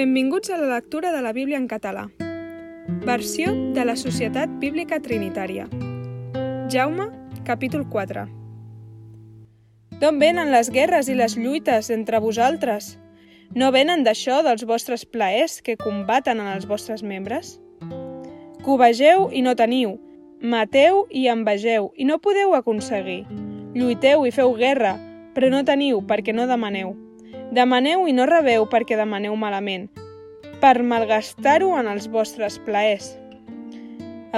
Benvinguts a la lectura de la Bíblia en català. Versió de la Societat Bíblica Trinitària. Jaume, capítol 4. D'on venen les guerres i les lluites entre vosaltres? No venen d'això dels vostres plaers que combaten en els vostres membres? Covegeu i no teniu, mateu i envegeu i no podeu aconseguir. Lluiteu i feu guerra, però no teniu perquè no demaneu. Demaneu i no rebeu perquè demaneu malament, per malgastar-ho en els vostres plaers.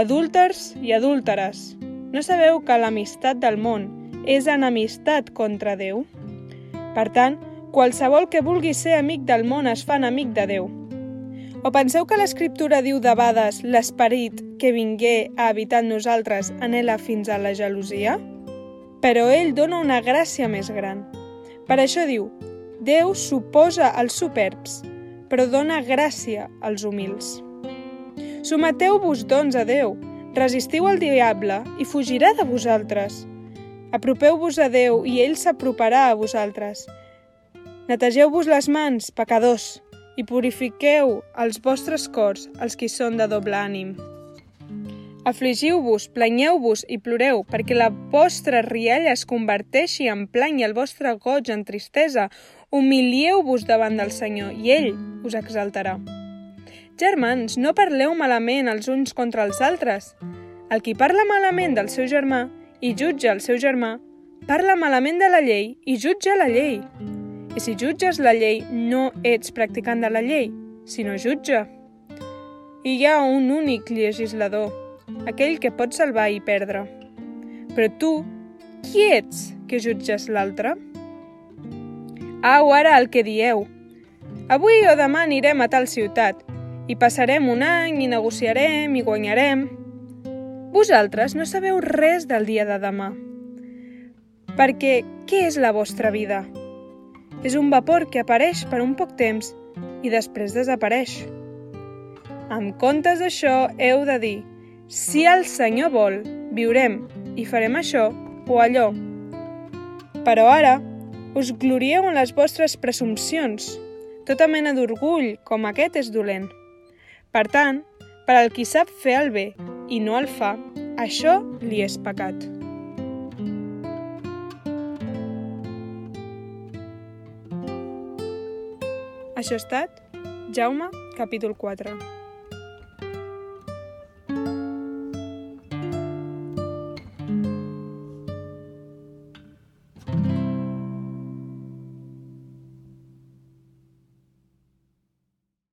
Adúlters i adúlteres, no sabeu que l'amistat del món és enemistat contra Déu? Per tant, qualsevol que vulgui ser amic del món es fa enemic de Déu. O penseu que l'Escriptura diu de vegades l'esperit que vingué a habitar en nosaltres anela fins a la gelosia? Però ell dona una gràcia més gran. Per això diu, Déu s'oposa als superbs, però dona gràcia als humils. Someteu-vos, doncs, a Déu, resistiu al diable i fugirà de vosaltres. Apropeu-vos a Déu i ell s'aproparà a vosaltres. Netegeu-vos les mans, pecadors, i purifiqueu els vostres cors, els qui són de doble ànim. Afligiu-vos, planyeu-vos i ploreu, perquè la vostra rialla es converteixi en plany i el vostre goig en tristesa. Humilieu-vos davant del Senyor i ell us exaltarà. Germans, no parleu malament els uns contra els altres. El qui parla malament del seu germà i jutja el seu germà, parla malament de la llei i jutja la llei. I si jutges la llei, no ets practicant de la llei, sinó jutge. I hi ha un únic legislador, aquell que pot salvar i perdre. Però tu, qui ets que jutges l'altre? Au ara el que dieu. Avui o demà anirem a tal ciutat i passarem un any i negociarem i guanyarem. Vosaltres no sabeu res del dia de demà. Perquè què és la vostra vida? És un vapor que apareix per un poc temps i després desapareix. En comptes d'això, heu de dir si el Senyor vol, viurem i farem això o allò. Però ara us glorieu en les vostres presumpcions. Tota mena d'orgull com aquest és dolent. Per tant, per al qui sap fer el bé i no el fa, això li és pecat. Això ha estat Jaume, capítol 4.